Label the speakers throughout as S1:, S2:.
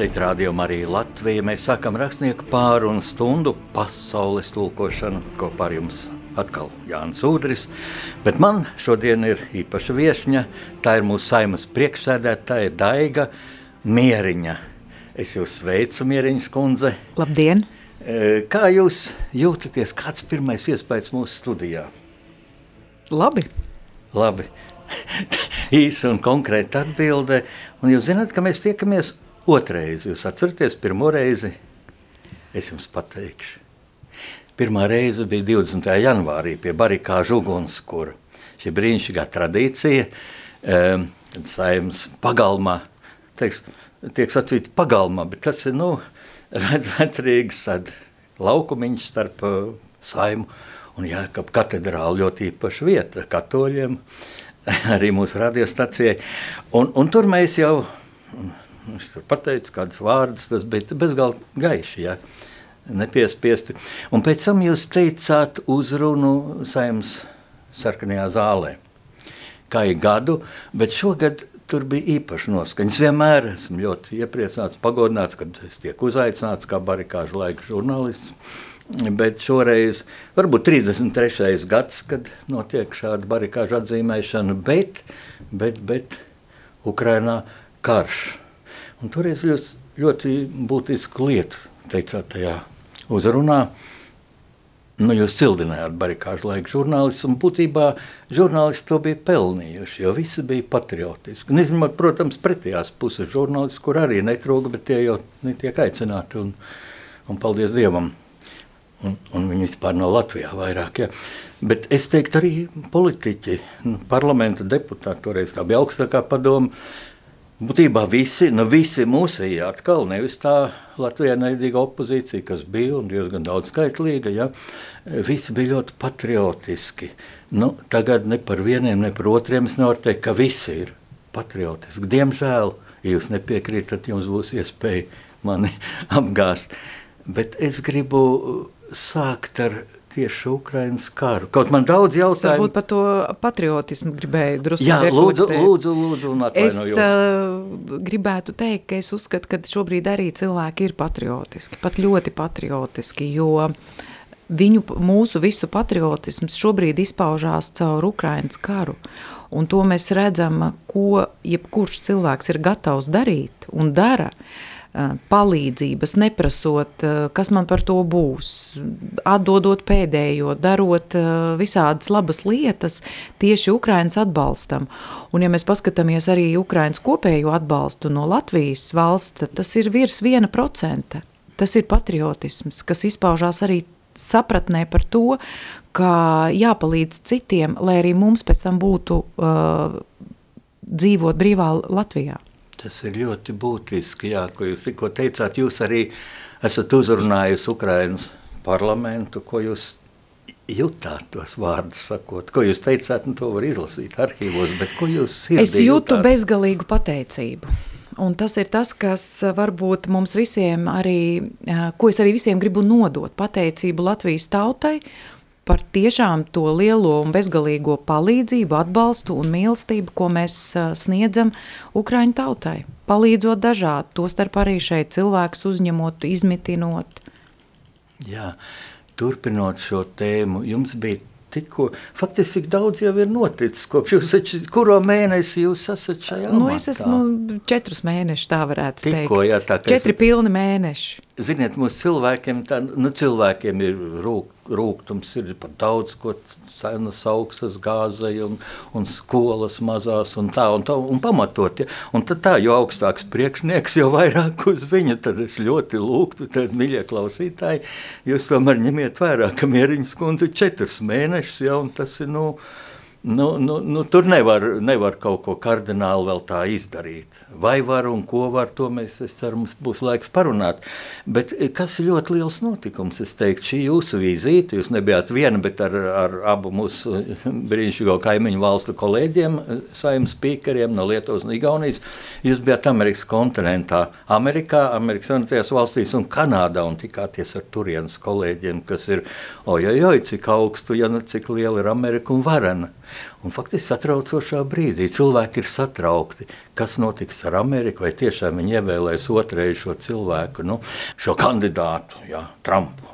S1: Šeit rādījumā arī Latvija. Mēs sākam rakstnieku pārunu stundu pasaules tulkošanu kopā ar jums. Atkal Jānis Udris, bet man šodien ir īpaša viesņa. Tā ir mūsu saimas priekšsēdētāja Daiga Mieriņa. Es jūs sveicu, Mieriņas kundze.
S2: Labdien!
S1: E, kā jūs jūtaties? Kāds ir pirmais iespējas mūsu studijā?
S2: Labi.
S1: Labi. Īsa un konkrēta atbilde. Un jūs zināt, ka mēs tiekamies Otrais, jūs atceraties, pirmo reizi es jums pateikšu. Pirmā reize bija 20. janvārī pie barikāžu ugunskura. Šī brīnišķīgā tradīcija, um, saimnes pagalmā, teiks, tiek sacīta pagalmā, bet tas ir, nu, vecrīgas laukumiņš starp uh, saimu un Jākab katedrāli ļoti īpaša vieta katoļiem, arī mūsu radiostacijai. Un, un tur mēs jau Viņš tur pateica kādus vārdus, tas bija bezgalīgi gaiši. Ja? Nepiespiesti. Un pēc tam jūs teicāt uzrunu saimnes sarkanajā zālē. Kā ir gadu, bet šogad tur bija īpaši noskaņas. Vienmēr esmu ļoti iepriecināts, pagodināts, kad es tiek uzaicināts kā barikāžu laika žurnālists. Bet šoreiz varbūt 33. gads, kad notiek šāda barikāžu atzīmēšana, bet, bet, bet Ukrainā karš. Un toreiz ļoti, ļoti būtisku lietu teicāt tajā uzrunā. Nu, jūs cildinājāt barikāžu laiku žurnālistus, un būtībā žurnālisti to bija pelnījuši, jo visi bija patriotiski. Nezinu, protams, pretējās puses žurnālisti, kur arī netrūka, bet tie jau netiek aicināti, un, un paldies Dievam. Un, un viņi vispār no Latvijā vairāk. Ja. Bet es teiktu, arī politiķi, nu, parlamenta deputāti, toreiz tā bija augstākā padoma, Būtībā visi, nu visi mūsēji atkal, nevis tā Latvijā neidīga opozīcija, kas bija un diezgan daudz skaitlīga, ja, visi bija ļoti patriotiski. Nu, tagad ne par vieniem, ne par otriem es nevaru teikt, ka visi ir patriotiski. Diemžēl, ja jūs nepiekrītat, jums būs iespēja mani apgāst. Bet es gribu sākt ar tieši Ukraiņas karu. Kaut man daudz jautājumu.
S2: Varbūt par to patriotismu gribēju drusku
S1: Jā, lūdzu, lūdzu, lūdzu, un
S2: Es uh, gribētu teikt, ka es uzskatu, ka šobrīd arī cilvēki ir patriotiski, pat ļoti patriotiski, jo viņu, mūsu visu patriotisms šobrīd izpaužās caur Ukraiņas karu. Un to mēs redzam, ko jebkurš cilvēks ir gatavs darīt un dara. Uh, palīdzības, neprasot, kas man par to būs, atdodot pēdējo, darot visādas labas lietas tieši Ukrainas atbalstam. Un ja mēs paskatāmies arī Ukrainas kopējo atbalstu no Latvijas valsts, tas ir virs viena procenta. Tas ir patriotisms, kas izpaužās arī sapratnē par to, ka jāpalīdz citiem, lai arī mums pēc tam būtu uh, dzīvot brīvā Latvijā.
S1: Tas ir ļoti būtiski, jā, ko jūs tikko teicāt. Jūs arī esat uzrunājusi Ukrainas parlamentu, ko jūs jutāt tos vārdus, sakot, ko jūs teicāt, nu to var izlasīt arhīvos, bet ko jūs sirdī
S2: Es jūtu jutāt? bezgalīgu pateicību. Un tas ir tas, kas varbūt mums visiem arī, ko es arī visiem gribu nodot, pateicību Latvijas tautai par tiešām to lielo un bezgalīgo palīdzību, atbalstu un mīlestību, ko mēs sniedzam Ukraiņu tautai. Palīdzot dažādi, tostarp arī šeit cilvēkus uzņemot, izmitinot.
S1: Jā, turpinot šo tēmu, jums bija tikko, faktiski daudz jau ir noticis, kopš jūs esat, kuro mēnesi jūs esat šajā
S2: Nu, es esmu četrus mēnešus, tā varētu tikko, teikt. Jā, tā, Četri es... pilni mēneši.
S1: Ziniet, mūsu cilvēkiem, tā, nu, cilvēkiem ir rūk, rūgtums, ir pat daudz, ko cenas augstas gāzei un, un skolas mazās un tā, un tā, un pamatot. Ja? Un tad tā, jo augstāks priekšnieks, jo vairāk uz viņa, tad es ļoti lūgtu, tad, miļie klausītāji, jūs tomēr ņemiet vērā, ka mieriņas kundze četrus mēnešus, ja, un tas ir, nu, Nu, nu, nu, tur nevar, nevar kaut ko kardināli vēl tā izdarīt. Vai var un ko var, to mēs, ceru, mums būs laiks parunāt. Bet eh, kas ir ļoti liels notikums, es teiktu, šī jūsu vizīte, jūs nebijāt viena, bet ar, ar abu mūsu brīnišķīgo kaimiņu valstu kolēģiem, saimnes spīkeriem no Lietuvas un Igaunijas, jūs bijāt Amerikas kontinentā, Amerikā, Amerikas Savienotajās valstīs un Kanādā un tikāties ar turienes kolēģiem, kas ir, ojojoj, cik augstu, ja ne cik liela ir Amerika un varena. Un faktiski satraucošā brīdī cilvēki ir satraukti, kas notiks ar Ameriku, vai tiešām viņi ievēlēs otrēju šo cilvēku, nu, šo kandidātu, jā, Trumpu.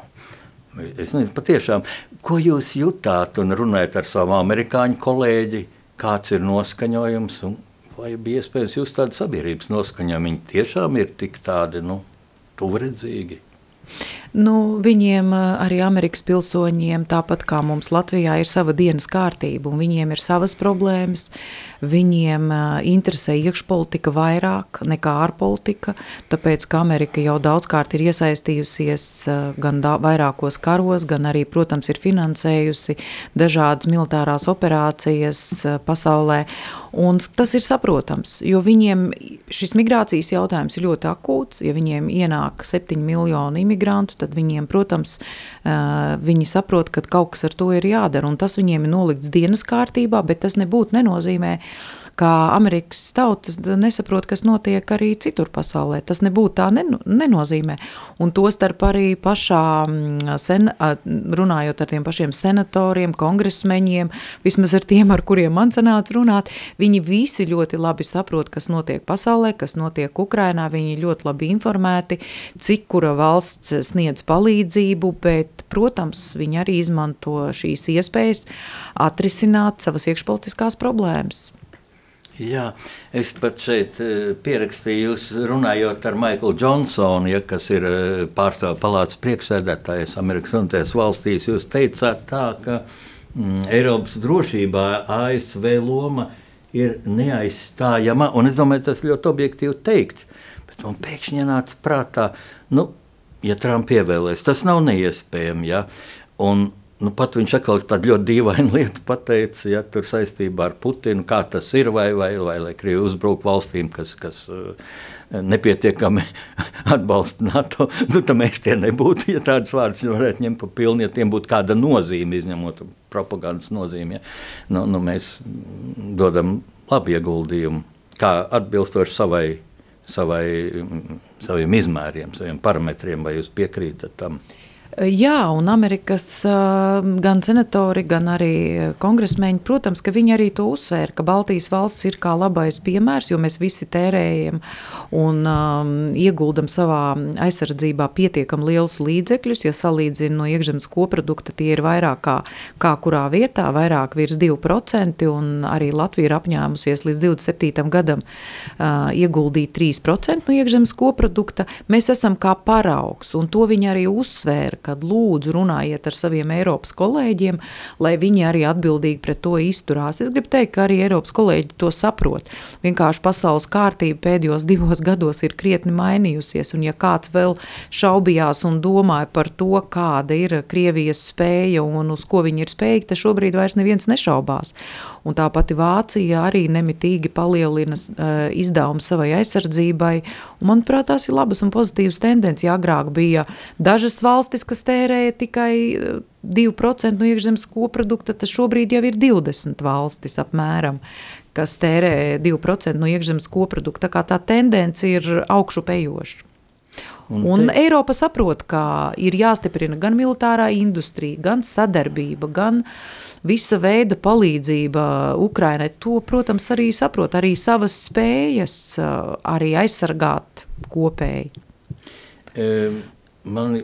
S1: Es nezinu, patiešām, ko jūs jutāt un runājat ar savu amerikāņu kolēģi, kāds ir noskaņojums un vai bija iespējams jūs tādu sabiedrības noskaņojumu? Viņi tiešām ir tik tādi, nu, tuvredzīgi.
S2: Nu, viņiem, arī Amerikas pilsoņiem, tāpat kā mums Latvijā, ir sava dienas kārtība, un viņiem ir savas problēmas. Viņiem interesē iekšpolitika vairāk nekā ārpolitika, tāpēc, ka Amerika jau daudzkārt ir iesaistījusies gan da, vairākos karos, gan arī, protams, ir finansējusi dažādas militārās operācijas pasaulē. Un tas ir saprotams, jo viņiem šis migrācijas jautājums ir ļoti akūts. Ja viņiem ienāk septiņi miljoni imigrantu, tad viņiem, protams, viņi saprot, ka kaut kas ar to ir jādara. Un tas viņiem ir nolikts dienas kārtībā, bet tas nebūtu nenozīmē, ka Amerikas tautas nesaprot, kas notiek arī citur pasaulē. Tas nebūtu tā nenozīmē. Un to starp arī pašā, mm, sen, runājot ar tiem pašiem senatoriem, kongresmeņiem, vismaz ar tiem, ar kuriem man sanāca runāt, viņi visi ļoti labi saprot, kas notiek pasaulē, kas notiek Ukrainā, viņi ļoti labi informēti, cik kura valsts sniedz palīdzību, bet, protams, viņi arī izmanto šīs iespējas atrisināt savas iekšpolitiskās problēmas.
S1: Jā, es pat šeit eh, pierakstīju, runājot ar Maiklu Džonsonu, ja, kas ir eh, pārstāvju palātas priekšsēdētājs Amerikas Unitēs valstīs. Jūs teicāt tā, ka mm, Eiropas drošībā ASV loma ir neaizstājama, un es domāju, tas ļoti objektīvi teikt, bet man pēkšņi nāca prātā, nu, ja Trump ievēlēs, tas nav neiespējami, ja, un Nu, pat viņš atkal tādu ļoti dīvainu lietu pateica, ja tur saistībā ar Putinu, kā tas ir, vai, vai, vai lai Krievija uzbruk valstīm, kas, kas uh, nepietiekami atbalsta NATO. Nu, tad mēs tie nebūtu, ja tādus vārdus varētu ņemt pa pilnu, ja tiem būtu kāda nozīme, izņemot propagandas nozīmi. Ja. Nu, nu, mēs dodam labu ieguldījumu, kā atbilstoši savai, savai, saviem izmēriem, saviem parametriem, vai jūs piekrītat tam? Uh,
S2: Jā, un Amerikas gan senatori, gan arī kongresmeņi, protams, ka viņi arī to uzsvēra, ka Baltijas valsts ir kā labais piemērs, jo mēs visi tērējam un um, ieguldam savā aizsardzībā pietiekami lielus līdzekļus. Ja salīdzina no iekšzemes koprodukta, tie ir vairāk kā, kā kurā vietā, vairāk virs 2%, un arī Latvija ir apņēmusies līdz 27. gadam uh, ieguldīt 3% no iekšzemes koprodukta. Mēs esam kā paraugs, un to viņi arī uzsvēra kad lūdzu runājiet ar saviem Eiropas kolēģiem, lai viņi arī atbildīgi pret to izturās. Es gribu teikt, ka arī Eiropas kolēģi to saprot. Vienkārši pasaules kārtība pēdējos divos gados ir krietni mainījusies, un ja kāds vēl šaubījās un domāja par to, kāda ir Krievijas spēja un uz ko viņi ir spējīgi, tad šobrīd vairs neviens nešaubās. Un tā pati Vācija arī nemitīgi palielina uh, izdevumu savai aizsardzībai, un manuprāt, tās ir labas un pozitīvas tendences. Agrāk bija dažas valstis, kas tērēja tikai 2% eh, no iekšzemes koprodukta, tad šobrīd jau ir 20 valstis apmēram, kas tērē 2% no iekšzemes koprodukta. Tā tā tendence ir augšupejoša. Un, un te... Eiropa saprot, ka ir jāstiprina gan militārā industrija, gan sadarbība, gan visa veida palīdzība Ukrainai. To, protams, arī saprot, arī savas spējas eh, arī aizsargāt kopēji.
S1: Man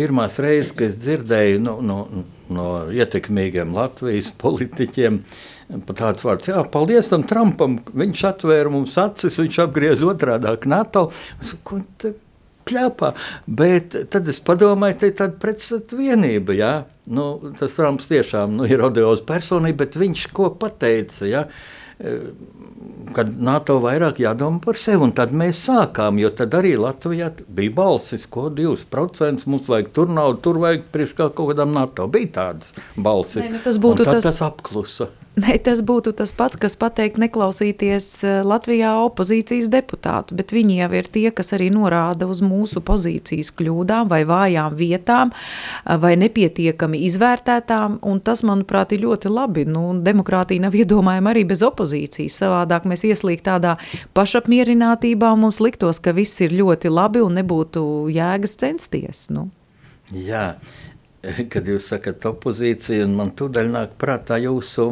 S1: pirmās reizes, kad es dzirdēju no, no, no ietekmīgiem Latvijas politiķiem, tāds vārds, jā, paldies tam Trumpam, viņš atvēra mums acis, viņš apgriez otrādi NATO. Ko te pļāpā? Bet tad es padomāju, te ir tāda pretstata vienība, jā. Nu, tas Trumps tiešām nu, ir audios personība, bet viņš ko pateica, jā kad NATO vairāk jādomā par sevi. Un tad mēs sākām, jo tad arī Latvijā bija balsis, ko 2% mums vajag tur naudu, tur vajag priekš kā kaut kādam NATO. Bija tādas balsis. Ne, nu tas būtu tas, tas apklusa.
S2: Ne, tas būtu tas pats, kas pateikt, neklausīties eh, Latvijā opozīcijas deputātu, bet viņi jau ir tie, kas arī norāda uz mūsu pozīcijas kļūdām vai vājām vietām eh, vai nepietiekami izvērtētām, un tas, manuprāt, ir ļoti labi. Nu, demokrātija nav iedomājama arī bez opozīcijas. Savādāk mēs ieslīgt tādā pašapmierinātībā mums liktos, ka viss ir ļoti labi un nebūtu jēgas censties. Nu.
S1: Jā, kad jūs sakat opozīcija, un man tūdaļ nāk prātā jūsu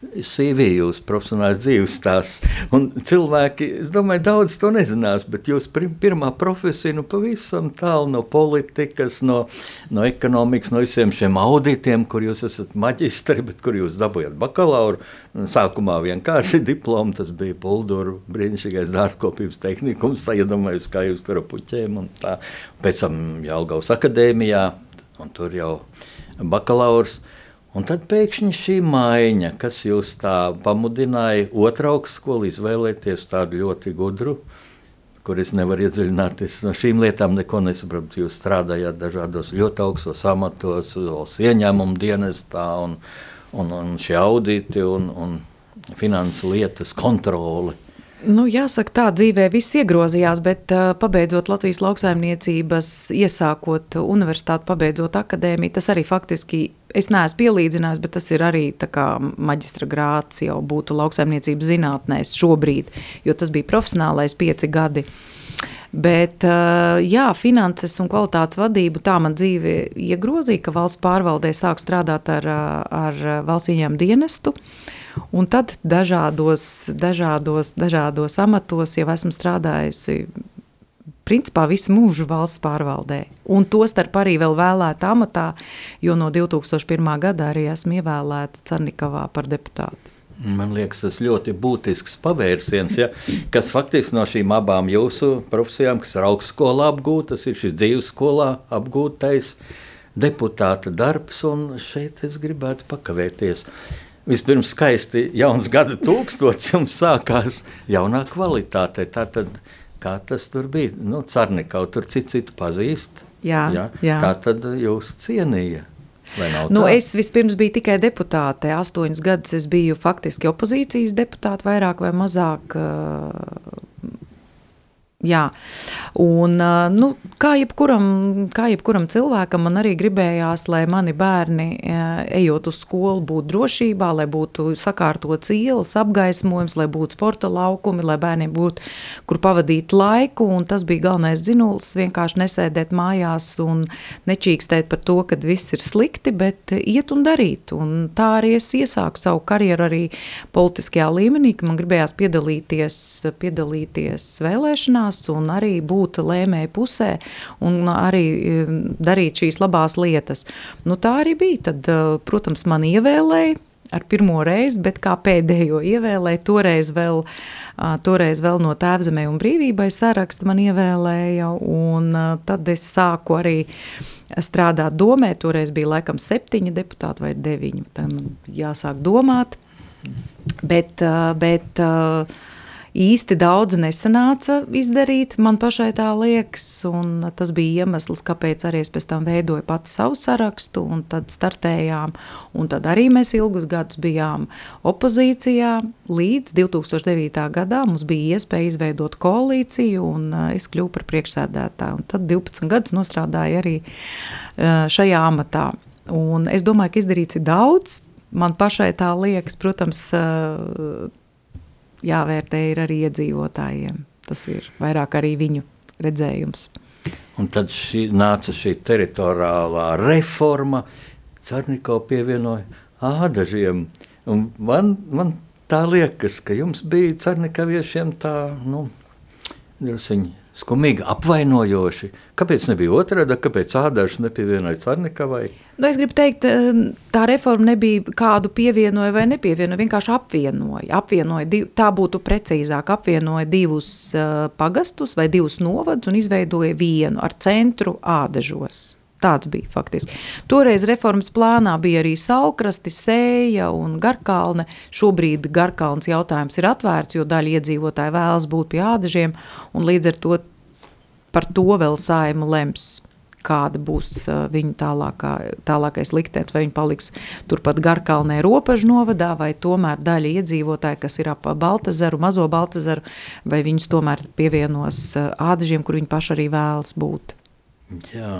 S1: CV, jūsu profesionālais dzīves stāsts. Un cilvēki, es domāju, daudz to nezinās, bet jūsu pirmā profesija nu pavisam tālu no politikas, no, no ekonomikas, no visiem šiem auditiem, kur jūs esat maģistri, bet kur jūs dabūjat bakalauru. Sākumā vienkārši diplomu, tas bija Pulduru brīnišķīgais dārzkopības tehnikums, iedomājos, kā jūs tur puķēm un tā. Pēc tam Jālgaus akadēmijā, un tur jau bakalaurs. Un tad pēkšņi šī maiņa, kas jūs tā pamudināja otrā augstskola izvēlēties tādu ļoti gudru, kur es nevaru iedziļināties. No šīm lietām neko nesaprotu. Jūs strādājāt dažādos ļoti augstos amatos, ieņēmumu dienestā un, un, un šie auditi un, un finansu lietas kontroli.
S2: Nu, jāsaka, tā dzīvē viss iegrozījās, bet uh, pabeidzot Latvijas lauksaimniecības, iesākot universitāti, pabeidzot akadēmiju, tas arī faktiski, es neesmu pielīdzinājis, bet tas ir arī maģistra grāts jau būtu lauksaimniecības zinātnēs šobrīd, jo tas bija profesionālais pieci gadi. Bet, uh, jā, finanses un kvalitātes vadību tā man dzīve iegrozīja, ka valsts pārvaldē sāk strādāt ar, ar valsts ieņēmumu dienestu. Uh, Un tad dažādos, dažādos, dažādos amatos jau esmu strādājusi principā visu mūžu valsts pārvaldē. Un to starp arī vēl vēlēta amatā, jo no 2001. gada arī esmu ievēlēta Cernikavā par deputāti.
S1: Man liekas, tas ļoti būtisks pavērsiens, ja, kas faktiski no šīm abām jūsu profesijām, kas ir augstskolā apgūtas, ir šis dzīves skolā apgūtais deputāta darbs, un šeit es gribētu pakavēties. Vispirms skaisti jauns gada tūkstots jums sākās jaunā kvalitātē. Tātad, kā tas tur bija? Nu, Carnikau tur citu citu pazīst.
S2: Jā, jā. jā.
S1: Tā tad jūs cienīja.
S2: Nu, es vispirms biju tikai deputāte. Astoņus gadus es biju faktiski opozīcijas deputāte, vairāk vai mazāk Jā, un nu, kā, jebkuram, kā jebkuram cilvēkam, man arī gribējās, lai mani bērni, ejot uz skolu, būtu drošībā, lai būtu sakārtots ielas, apgaismojums, lai būtu sporta laukumi, lai bērniem būtu, kur pavadīt laiku. Tas bija galvenais dzinulis, vienkārši nesēdēt mājās un nečīkstēt par to, ka viss ir slikti, bet iet un darīt. Un tā arī es iesāku savu karjeru arī politiskajā līmenī, ka man gribējās piedalīties, piedalīties vēlēšanās runās un arī būt lēmēji pusē un arī e, darīt šīs labās lietas. Nu, tā arī bija. Tad, e, protams, man ievēlēja ar pirmo reizi, bet kā pēdējo ievēlēju, toreiz vēl, toreiz vēl no tēvzemē un brīvībai saraksta man ievēlēja, un tad es sāku arī strādāt domē, toreiz bija laikam septiņi deputāti vai deviņi, tad man jāsāk domāt, bet, bet īsti daudz nesanāca izdarīt. Man pašai tā liekas, tas bija iemesls, kāpēc arī es pēc tam veidoju pati savu sarakstu, un tad startējām. Un tad arī mēs ilgus gadus bijām opozīcijā. Līdz 2009. gadā mums bija iespēja izveidot koalīciju, un uh, es kļuvu par priekšsēdētāju. Tad 12 gadus nostrādāju arī uh, šajā amatā. Un es domāju, ka izdarīts ir daudz. Man pašai tā liekas, protams, uh, jāvērtē ir arī iedzīvotājiem. Tas ir vairāk arī viņu redzējums.
S1: Un tad šī, nāca šī teritoriālā reforma, Cernikau pievienoja ādažiem. Un man, man tā liekas, ka jums bija Cernikaviešiem tā, nu, drusiņi skumīgi, apvainojoši. Kāpēc nebija otrādi, kāpēc ādažs nepievienoja Carnikavai?
S2: Nu, es gribu teikt, eh, tā reforma nebija kādu pievienoja vai nepievienoja, vienkārši apvienoja. apvienoja div, tā būtu precīzāk, apvienoja divus uh, pagastus vai divus novadus un izveidoja vienu ar centru ādažos. Tāds bija faktiski. Toreiz reformas plānā bija arī Saukrasti, Sēja un Garkalne. Šobrīd Garkalnes jautājums ir atvērts, jo daļa iedzīvotāji vēlas būt pie ādažiem, un līdz ar to par to vēl saima lems kāda būs viņa tālākā, tālākais liktenis, vai viņi paliks turpat Garkalnē robežu novadā, vai tomēr daļa iedzīvotāji, kas ir ap Baltazaru, mazo Baltazaru, vai viņus tomēr pievienos ādažiem, kur viņi paši arī vēlas būt.
S1: Jā.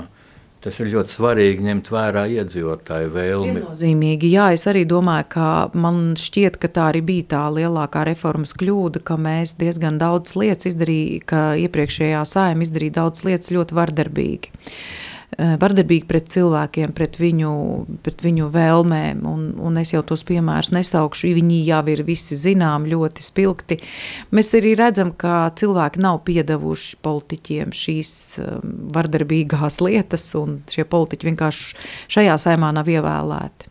S1: Tas ir ļoti svarīgi ņemt vērā iedzīvotāju vēlmi.
S2: Viennozīmīgi, jā, es arī domāju, ka man šķiet, ka tā arī bija tā lielākā reformas kļūda, ka mēs diezgan daudz lietas izdarījām, ka iepriekšējā sājuma izdarīja daudz lietas ļoti vardarbīgi. Vardarbīgi pret cilvēkiem, pret viņu, pret viņu vēlmēm, un, un es jau tos piemērus nesaukšu, viņi jau ir visi zinām, ļoti spilgti. Mēs arī redzam, ka cilvēki nav piedevuši politiķiem šīs vardarbīgās lietas, un šie politiķi vienkārši šajā saimā nav ievēlēti.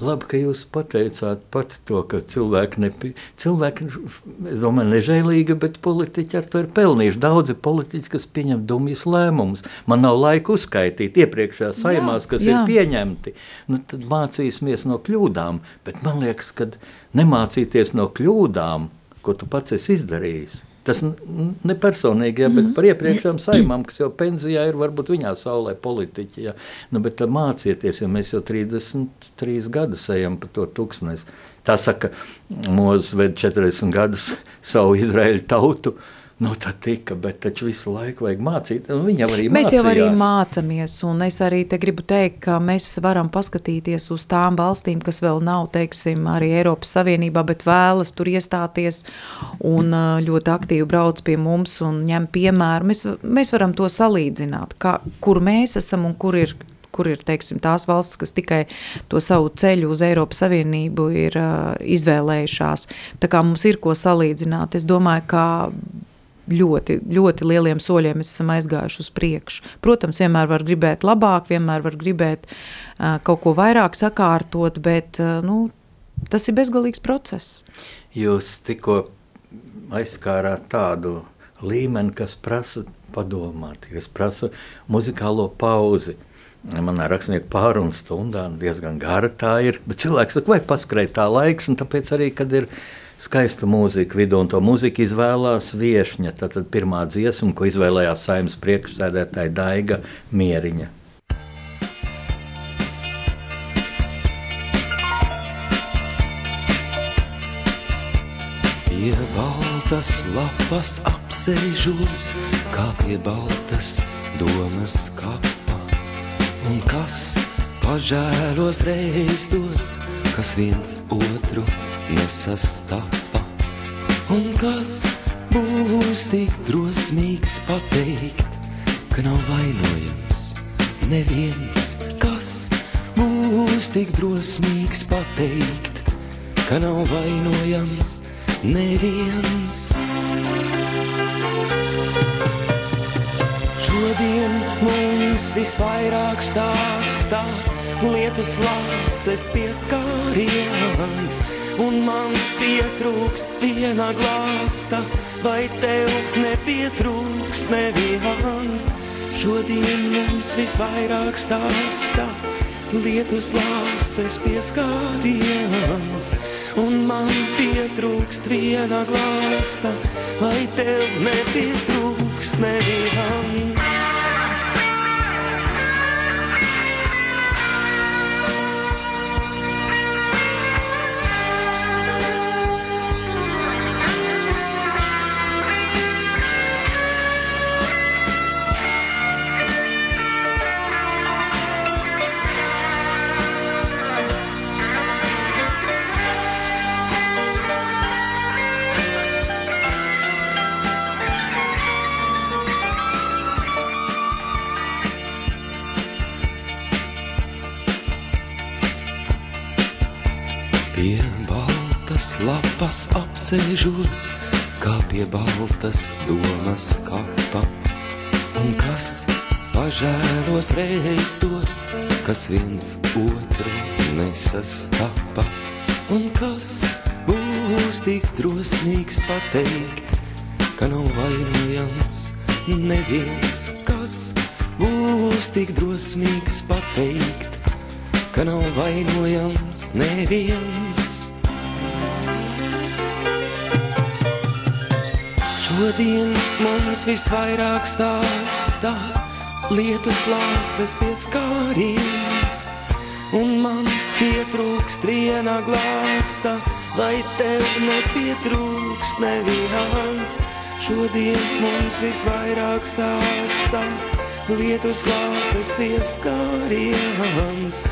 S1: Labi, ka jūs pateicāt pat to, ka cilvēki, nepi... cilvēki es domāju, nežēlīgi, bet politiķi ar to ir pelnījuši. Daudzi politiķi, kas pieņem dumjas lēmumus. Man nav laika uzskaitīt iepriekšējās saimās, kas jā. ir pieņemti. Nu, tad mācīsimies no kļūdām, bet man liekas, ka nemācīties no kļūdām, ko tu pats esi izdarījis Tas ne personīgi, ja, bet mhm. par iepriekšējām saimām, kas jau pensijā ir, varbūt viņā saulē politiķi. Ja. Nu, bet mācieties, ja mēs jau 33 gadus ejam pa to tūkstnesi. Tā saka, Mūzes ved 40 gadus savu Izraēļu tautu. Uh, Nu, tā tika, bet taču visu laiku vajag mācīt. Viņa arī
S2: mēs mācījās. jau arī mācāmies, un es arī te gribu teikt, ka mēs varam paskatīties uz tām valstīm, kas vēl nav, teiksim, arī Eiropas Savienībā, bet vēlas tur iestāties un ļoti aktīvi brauc pie mums un ņem piemēru. Mēs, mēs varam to salīdzināt, kā, kur mēs esam un kur ir kur ir teiksim, tās valstis, kas tikai to savu ceļu uz Eiropas Savienību ir uh, izvēlējušās. Tā kā mums ir ko salīdzināt, es domāju, ka ļoti, ļoti lieliem soļiem esam aizgājuši uz priekšu. Protams, vienmēr var gribēt labāk, vienmēr var gribēt kaut ko vairāk sakārtot, bet nu, tas ir bezgalīgs process.
S1: Jūs tikko aizskārāt tādu līmeni, kas prasa padomāt, kas prasa muzikālo pauzi. Manā rakstnieku pārunu stundā diezgan gara tā ir, bet cilvēks saka, vai paskrēja tā laiks, un tāpēc arī, kad ir ielikās, skaista mūzika vidū, un to mūziku izvēlās viesņa. Tad pirmā dziesma, ko izvēlējās saimnes priekšsēdētāja Daiga Mieriņa.
S3: Pie baltas lapas apsēžos, kā pie baltas domas kapa, un kas pažēlos reizdos, kas viens otru nesastapa. Un kas būs tik drosmīgs pateikt, ka nav vainojams neviens? Kas būs tik drosmīgs pateikt, ka nav vainojams neviens? Šodien mums visvairāk stāstā lietus lāses pieskāriens un man pietrūkst viena glāsta, vai tev nepietrūkst neviens. Šodien mums visvairāk stāsta, lietus lāses pieskāriens, un man pietrūkst viena glāsta, vai tev nepietrūkst neviens. Lapas apsēžos, kā pie baltas domas kapa. Un kas pažēlos reizdos, kas viens otru nesastapa. Un kas būs tik drosmīgs pateikt, ka nav vainojams neviens, kas būs tik drosmīgs pateikt, ka nav vainojams neviens. Šodien mums visvairāk stāstā lietus lāses pieskāriens, un man pietrūkst viena glāsta, vai tev nepietrūkst neviens. Šodien mums visvairāk stāstā lietus lāses pieskāriens,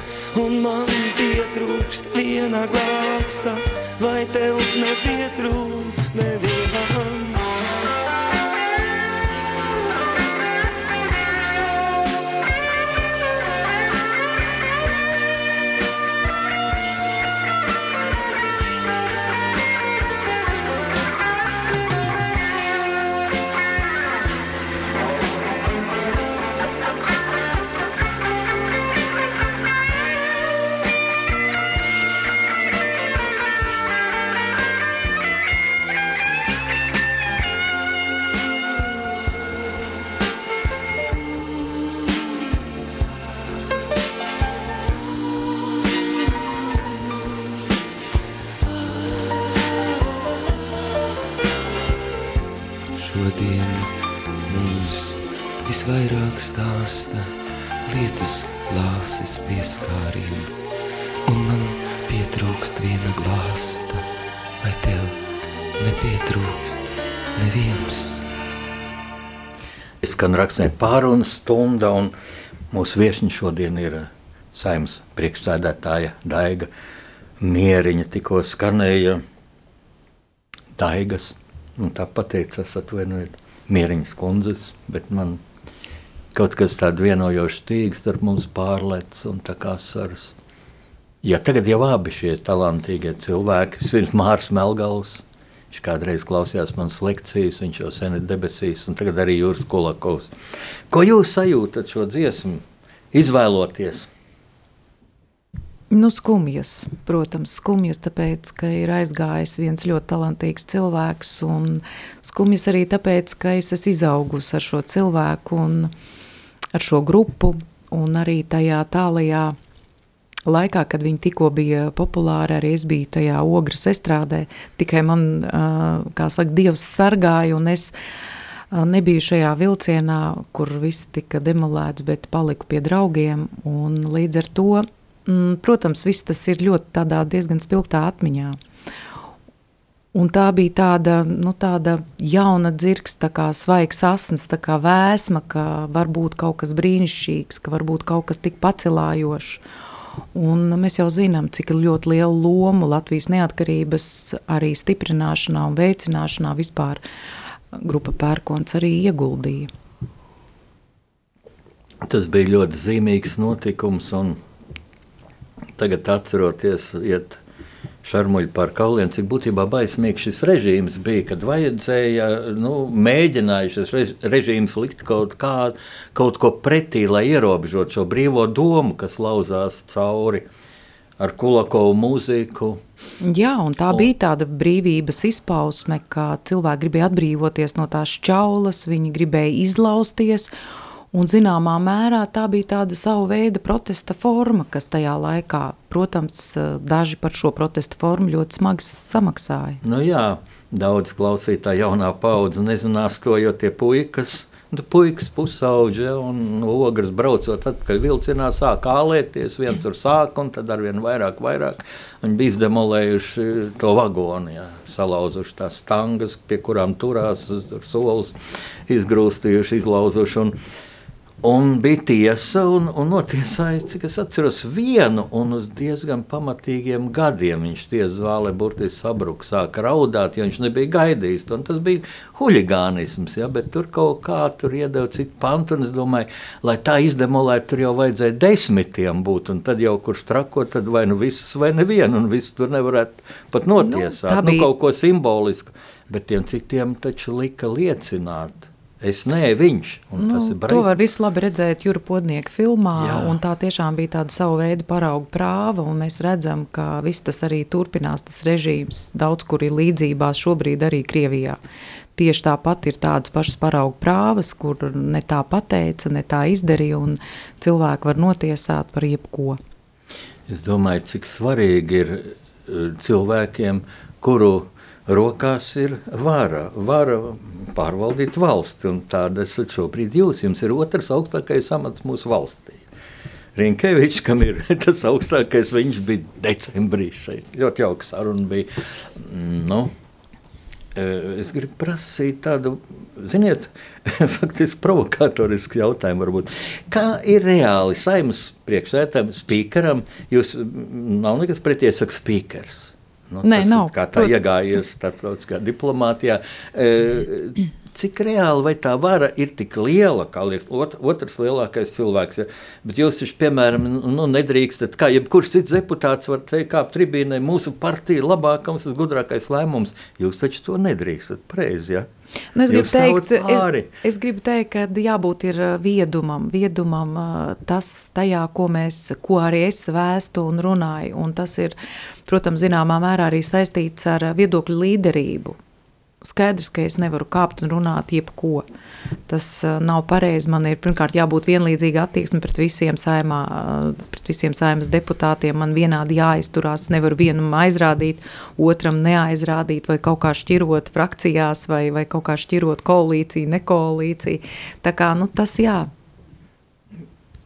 S3: un man pietrūkst viena glāsta, vai tev nepietrūkst neviens.
S1: Es skan rakstnieku pārunas stunda, un mūsu viešņi šodien ir saimnes priekšsēdētāja Daiga Mieriņa. Tikko skanēja Daigas, un tā pateicas atvainojiet Mieriņas kundzes, bet man kaut kas tāds vienojošs tīgs starp mums pārlec un tā kā sars. Ja tagad jau abi šie talantīgie cilvēki, vispirms Mārs Melgals, Viņš kādreiz klausījās manas lekcijas, viņš jau sen ir debesīs, un tagad arī Jūras Kulakovs. Ko jūs sajūtat šo dziesmu, izvēloties?
S2: Nu, skumjas, protams, skumjas, tāpēc, ka ir aizgājis viens ļoti talantīgs cilvēks, un skumjas arī tāpēc, ka es esmu izaugusi ar šo cilvēku un ar šo grupu, un arī tajā tālajā laikā, kad viņi tikko bija populāri, arī es biju tajā ogras estrādē, tikai man, kā saka, Dievs sargāja, un es nebiju šajā vilcienā, kur viss tika demolēts, bet paliku pie draugiem, līdz ar to, mm, protams, viss tas ir ļoti diezgan spilgtā atmiņā. Un tā bija tāda, nu, tāda jauna dzirks, tā kā svaigs asins, tā kā vēsma, ka var būt kaut kas brīnišķīgs, ka var būt kaut kas tik pacelājošs. Un mēs jau zinām, cik ļoti lielu lomu Latvijas neatkarības arī stiprināšanā un veicināšanā vispār grupa Pērkons arī ieguldīja.
S1: Tas bija ļoti zīmīgs notikums, un tagad atceroties, iet šarmuļi par kauliem, cik būtībā baismīgs šis režīms bija, kad vajadzēja, nu, mēģināja šis rež, režīms likt kaut, kā, kaut ko pretī, lai ierobežot šo brīvo domu, kas lauzās cauri ar Kulakovu mūziku.
S2: Jā, un tā un, bija tāda brīvības izpausme, ka cilvēki gribēja atbrīvoties no tās čaulas, viņi gribēja izlausties, Un zināmā mērā tā bija tāda sava veida protesta forma, kas tajā laikā, protams, daži par šo protesta formu ļoti smagi samaksāja.
S1: Nu jā, daudz klausītāji jaunā paudze nezinās to, jo tie puikas, nu, puikas pusauģi ja, un ogres braucot atpakaļ vilcienā sāk ālēties, viens ar sāku un tad arvien vairāk, vairāk. Viņi bija izdemolējuši to vagonu, ja, salauzuši tās stangas, pie kurām turās, solis izgrūstījuši, izlauzuši. Un, Un bija tiesa, un, un notiesāja, cik es atceros, vienu un uz diezgan pamatīgiem gadiem. Viņš tiesā zālē burtiski sabruka, sāka raudāt, jo viņš nebija gaidījis. To, tas bija huligānisms, ja, bet tur kaut kā tur iedeva citu pantu. Es domāju, lai tā izdemolētu, tur jau vajadzēja desmitiem būt. Un tad jau kurš trako, tad vai nu visus, vai nevienu, un visus tur nevarētu pat notiesāt. Nu, nu, kaut ko simbolisku, bet tiem citiem taču lika liecināt Es nē, viņš.
S2: Nu, to var visu labi redzēt Jūra Podnieka filmā, tā tiešām bija tāda sava veida parauga prāva, mēs redzam, ka viss tas arī turpinās, tas režīms daudz kur ir līdzībās šobrīd arī Krievijā. Tieši tāpat ir tādas pašas parauga prāvas, kur ne tā pateica, ne tā izdarīja, un cilvēki var notiesāt par jebko.
S1: Es domāju, cik svarīgi ir eh, cilvēkiem, kuru rokās ir vara, vara pārvaldīt valsti. Tāda esat šobrīd jūs. Jums ir otrs augstākais amats mūsu valstī. Rinkevičs, kam ir tas augstākais, viņš bija decembrī šeit. Ļoti jauks saruna bija. Nu, e, es gribu prasīt tādu, ziniet, faktiski provokatorisku jautājumu varbūt. Kā ir reāli saimnes priekšsētājiem, spīkeram, jūs nav nekas pretī, saka spīkers.
S2: Nu, Nē, nav.
S1: Kā tā iegājies starptautiskā diplomātijā. E, cik reāli vai tā vara ir tik liela, kā ot, otrs lielākais cilvēks. Ja? Bet jūs taču, piemēram, nu, nedrīkstat, kā jebkurš cits deputāts var teikt, kā tribīnē, mūsu partija labākais, gudrākais lēmums. Jūs taču to nedrīkstat. Preizi, ja?
S2: Nu, es, gribu teikt, es, es gribu teikt, ka jābūt ir viedumam, viedumam tas tajā, ko mēs, ko arī es vēstu un runāju, un tas ir, protams, zināmā mērā arī saistīts ar viedokļu līderību, skaidrs, ka es nevaru kāpt un runāt jebko. Tas uh, nav pareizi. Man ir pirmkārt jābūt vienlīdzīga attieksme pret visiem saimā, uh, pret visiem saimas deputātiem. Man vienādi jāizturās. Nevaru vienam aizrādīt, otram neaizrādīt, vai kaut kā šķirot frakcijās, vai, vai kaut kā šķirot koalīciju, nekoalīciju. Tā kā nu, tas jā.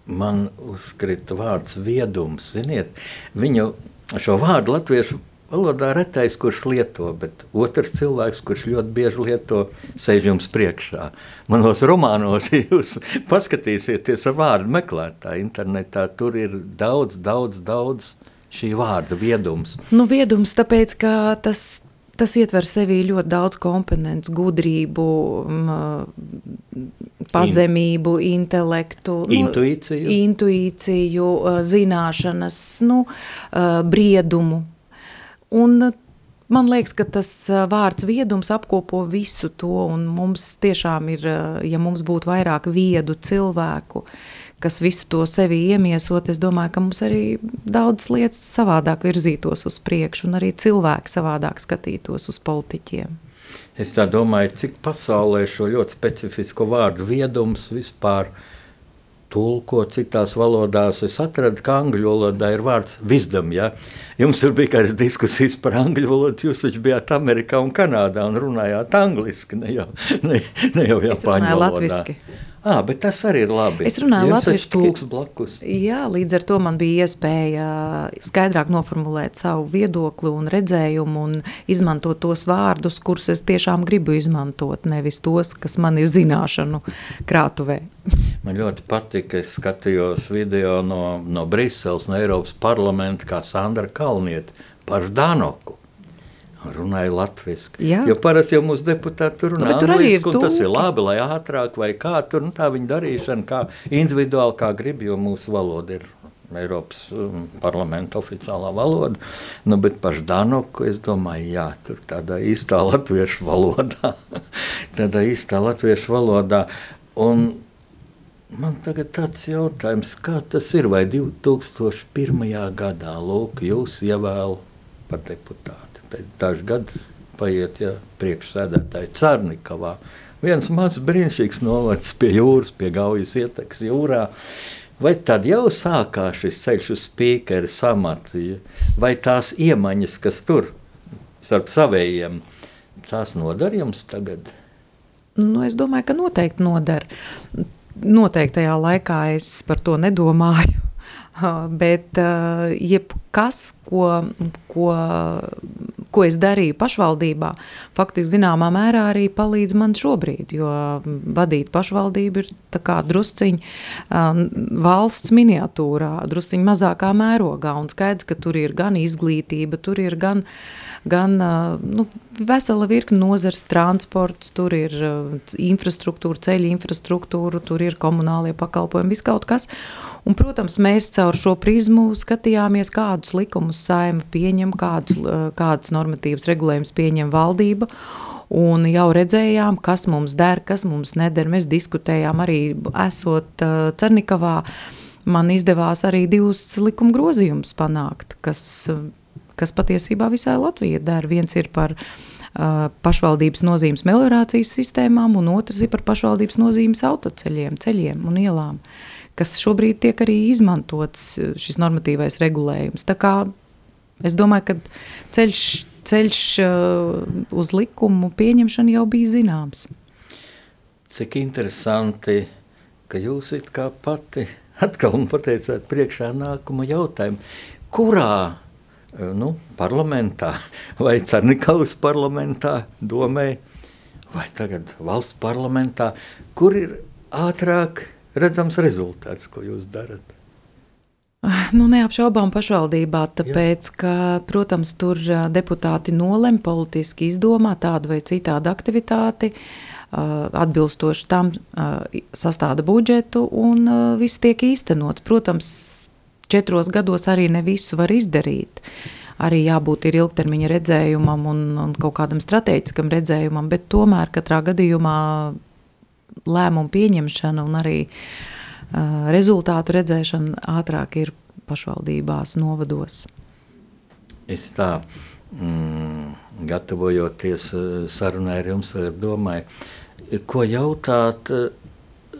S1: man uzkrita vārds viedums. Ziniet, viņu šo vārdu latviešu valodā retais, kurš lieto, bet otrs cilvēks, kurš ļoti bieži lieto, sēž jums priekšā. Manos romānos jūs paskatīsieties ar vārdu meklētāju internetā. Tur ir daudz, daudz, daudz šī vārda viedums.
S2: Nu, viedums tāpēc, ka tas tas ietver sevī ļoti daudz komponentu, gudrību, pazemību, intelektu,
S1: intuīciju,
S2: nu, intuīciju zināšanas, nu, briedumu. Un man liekas, ka tas vārds viedums apkopo visu to, un mums tiešām ir, ja mums būtu vairāk viedu cilvēku, kas visu to sevi iemiesot, es domāju, ka mums arī daudz lietas savādāk virzītos uz priekšu, un arī cilvēki savādāk skatītos uz politiķiem.
S1: Es domāju, cik pasaulē šo ļoti specifisko vārdu viedums vispār tulko citās valodās. Es atradu, ka angļu valodā ir vārds wisdom. Ja? Jums tur bija kādas diskusijas par angļu valodu, jūs taču bijāt Amerikā un Kanādā un runājāt angliski, ne jau, ne, ne jau japāņu valodā. Latviski. À, bet tas arī ir labi.
S2: Es runāju latviešu
S1: blakus.
S2: Jā, līdz ar to man bija iespēja skaidrāk noformulēt savu viedokli un redzējumu un izmantot tos vārdus, kurus es tiešām gribu izmantot, nevis tos, kas man ir zināšanu krātuvē.
S1: Man ļoti patika, es skatījos video no, no Briseles, no Eiropas parlamenta, kā Sandra Kalnieta par Danoku runāja latviešu. Jo parasti jau mūsu deputāti runā.
S2: Nu, tur arī ir
S1: tas ir labi, lai ātrāk vai kā tur nu, tā viņa darīšana, kā individuāli kā grib, jo mūsu valoda ir. Eiropas um, parlamenta oficiālā valoda, nu, bet par Danoku es domāju, jā, tur tādā īstā latviešu valodā, tādā īstā latviešu valodā. Un man tagad tāds jautājums, kā tas ir, vai 2001. gadā, lūk, jūs ievēl par deputātu? Pēc dažu gadu paiet ja, priekšsēdētāji Cernikavā. Viens mazs brīnišķīgs novads pie jūras, pie Gaujas ietekas jūrā. Vai tad jau sākās šis ceļš uz spīkeru samatu, vai tās iemaņas, kas tur starp savējiem, tās nodara jums tagad?
S2: Nu, es domāju, ka noteikti nodara. Noteiktajā laikā es par to nedomāju. Bet jebkas, ko, ko ko es darīju pašvaldībā, faktiski zināmā mērā arī palīdz man šobrīd, jo vadīt pašvaldību ir drusciņi um, valsts miniatūrā, drusciņi mazākā mērogā, un skaidrs, ka tur ir gan izglītība, tur ir gan gan nu, vesela virkne nozars, transports, tur ir infrastruktūra, ceļu infrastruktūra, tur ir komunālie pakalpojumi, viss kaut kas. Un, protams, mēs caur šo prizmu skatījāmies, kādus likumus saima pieņem, kādus, kādus normatīvus regulējumus pieņem valdība. Un jau redzējām, kas mums der, kas mums neder. Mēs diskutējām arī, esot Cernikavā, man izdevās arī divus likuma grozījumus panākt, kas, kas patiesībā visai Latvijai der. Viens ir par pašvaldības nozīmes meliorācijas sistēmām, un otrs ir par pašvaldības nozīmes autoceļiem, ceļiem un ielām. Uh, kas šobrīd tiek arī izmantots šis normatīvais regulējums. Tā kā es domāju, ka ceļš, ceļš uh, uz likumu pieņemšanu jau bija zināms.
S1: Cik interesanti, ka jūs it kā pati atkal pateicāt priekšā nākamo jautājumu. Kurā uh, nu, parlamentā vai Cernikavas parlamentā, domē, vai tagad valsts parlamentā, kur ir ātrāk redzams rezultāts, ko jūs darat?
S2: Nu, neapšaubām pašvaldībā, tāpēc, Jā. ka, protams, tur deputāti nolem politiski izdomā tādu vai citādu aktivitāti, atbilstoši tam sastāda budžetu un viss tiek īstenots. Protams, četros gados arī ne visu var izdarīt. Arī jābūt ilgtermiņa redzējumam un, un kaut kādam strateģiskam redzējumam, bet tomēr katrā gadījumā lēmumu pieņemšana un arī uh, rezultātu redzēšana ātrāk ir pašvaldībās, novados.
S1: Es tā, mm, gatavojoties sarunai ar jums, domāju, ko jautāt uh,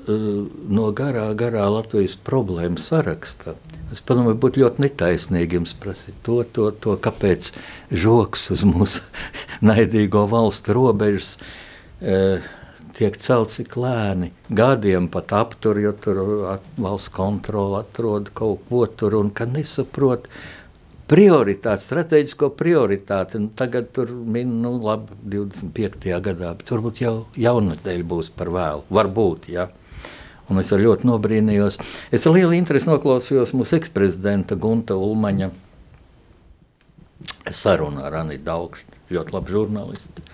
S1: no garā, garā Latvijas problēmu saraksta. Es domāju, būtu ļoti netaisnīgi jums prasīt to, to, to kāpēc žoks uz mūsu naidīgo valstu robežas. Uh, tiek celts cik lēni. Gadiem pat aptur, jo tur valsts kontrole atrod kaut ko tur un ka nesaprot prioritāti, strateģisko prioritāti. Nu, tagad tur min, nu, labi, 25. gadā, bet varbūt jau jaunadēļ būs par vēlu. Varbūt, jā. Un es ļoti nobrīnījos. Es ar lielu interesi noklausījos mūsu eksprezidenta Gunta Ulmaņa sarunu ar Anītu Daugstu, ļoti labu žurnālistu.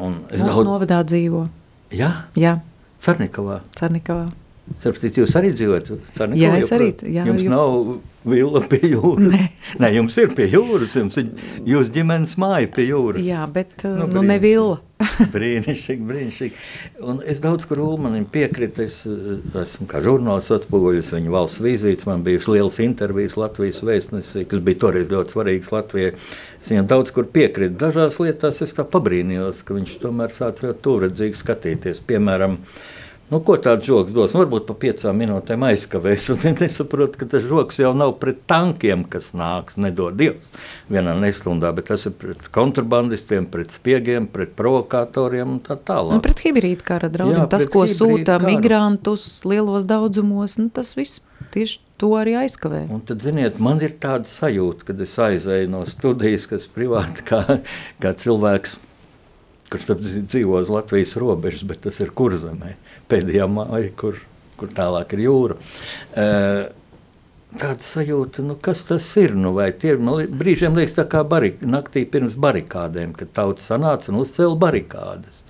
S2: Un es Mūsu daudz... novadā dzīvo.
S1: Jā?
S2: Jā.
S1: Cernikavā.
S2: Cernikavā.
S1: Starpstīt, jūs arī dzīvojat Cernikavā?
S2: Jā, es arī. Jā,
S1: jums jo... nav vila pie jūras. Nē. Nē, jums ir pie jūras. Jums ir jūsu ģimenes māja pie jūras.
S2: Jā, bet nu, nu ne vila.
S1: brīnišķīgi, brīnišķīgi. Un es daudz kur Ulmanim piekrītu. Es esmu kā žurnālists atspoguļojis viņa valsts vizītes. Man bija liels intervijas Latvijas vēstnesī, kas bija toreiz ļoti svarīgs Latvijai. Es viņam daudz kur piekrītu. Dažās lietās es tā pabrīnījos, ka viņš tomēr sāca ļoti tuvredzīgi skatīties. Piemēram, Nu, ko tāds joks dos? Varbūt pa piecām minūtēm aizkavēs. Es saprotu, ka tas joks jau nav pret tankiem, kas nāks, nedod Dievs, vienā nestundā, bet tas ir pret kontrabandistiem, pret spiegiem, pret provokatoriem un tā tālāk.
S2: Nu, pret hibrīdu kara draudiem. Tas, ko sūta karu. migrantus lielos daudzumos, nu, tas viss tieši to arī aizkavē.
S1: Un tad, ziniet, man ir tāda sajūta, kad es aizēju no studijas, kas privāti kā, kā cilvēks kurš dzīvo uz Latvijas robežas, bet tas ir kurzemē, pēdējā māja, kur, kur tālāk ir jūra. Uh, Tāda sajūta, nu, kas tas ir. Nu, tie, man brīžiem liekas, tā kā barik, naktī pirms barikādēm, kad tauta sanāca un uzcēla barikādas.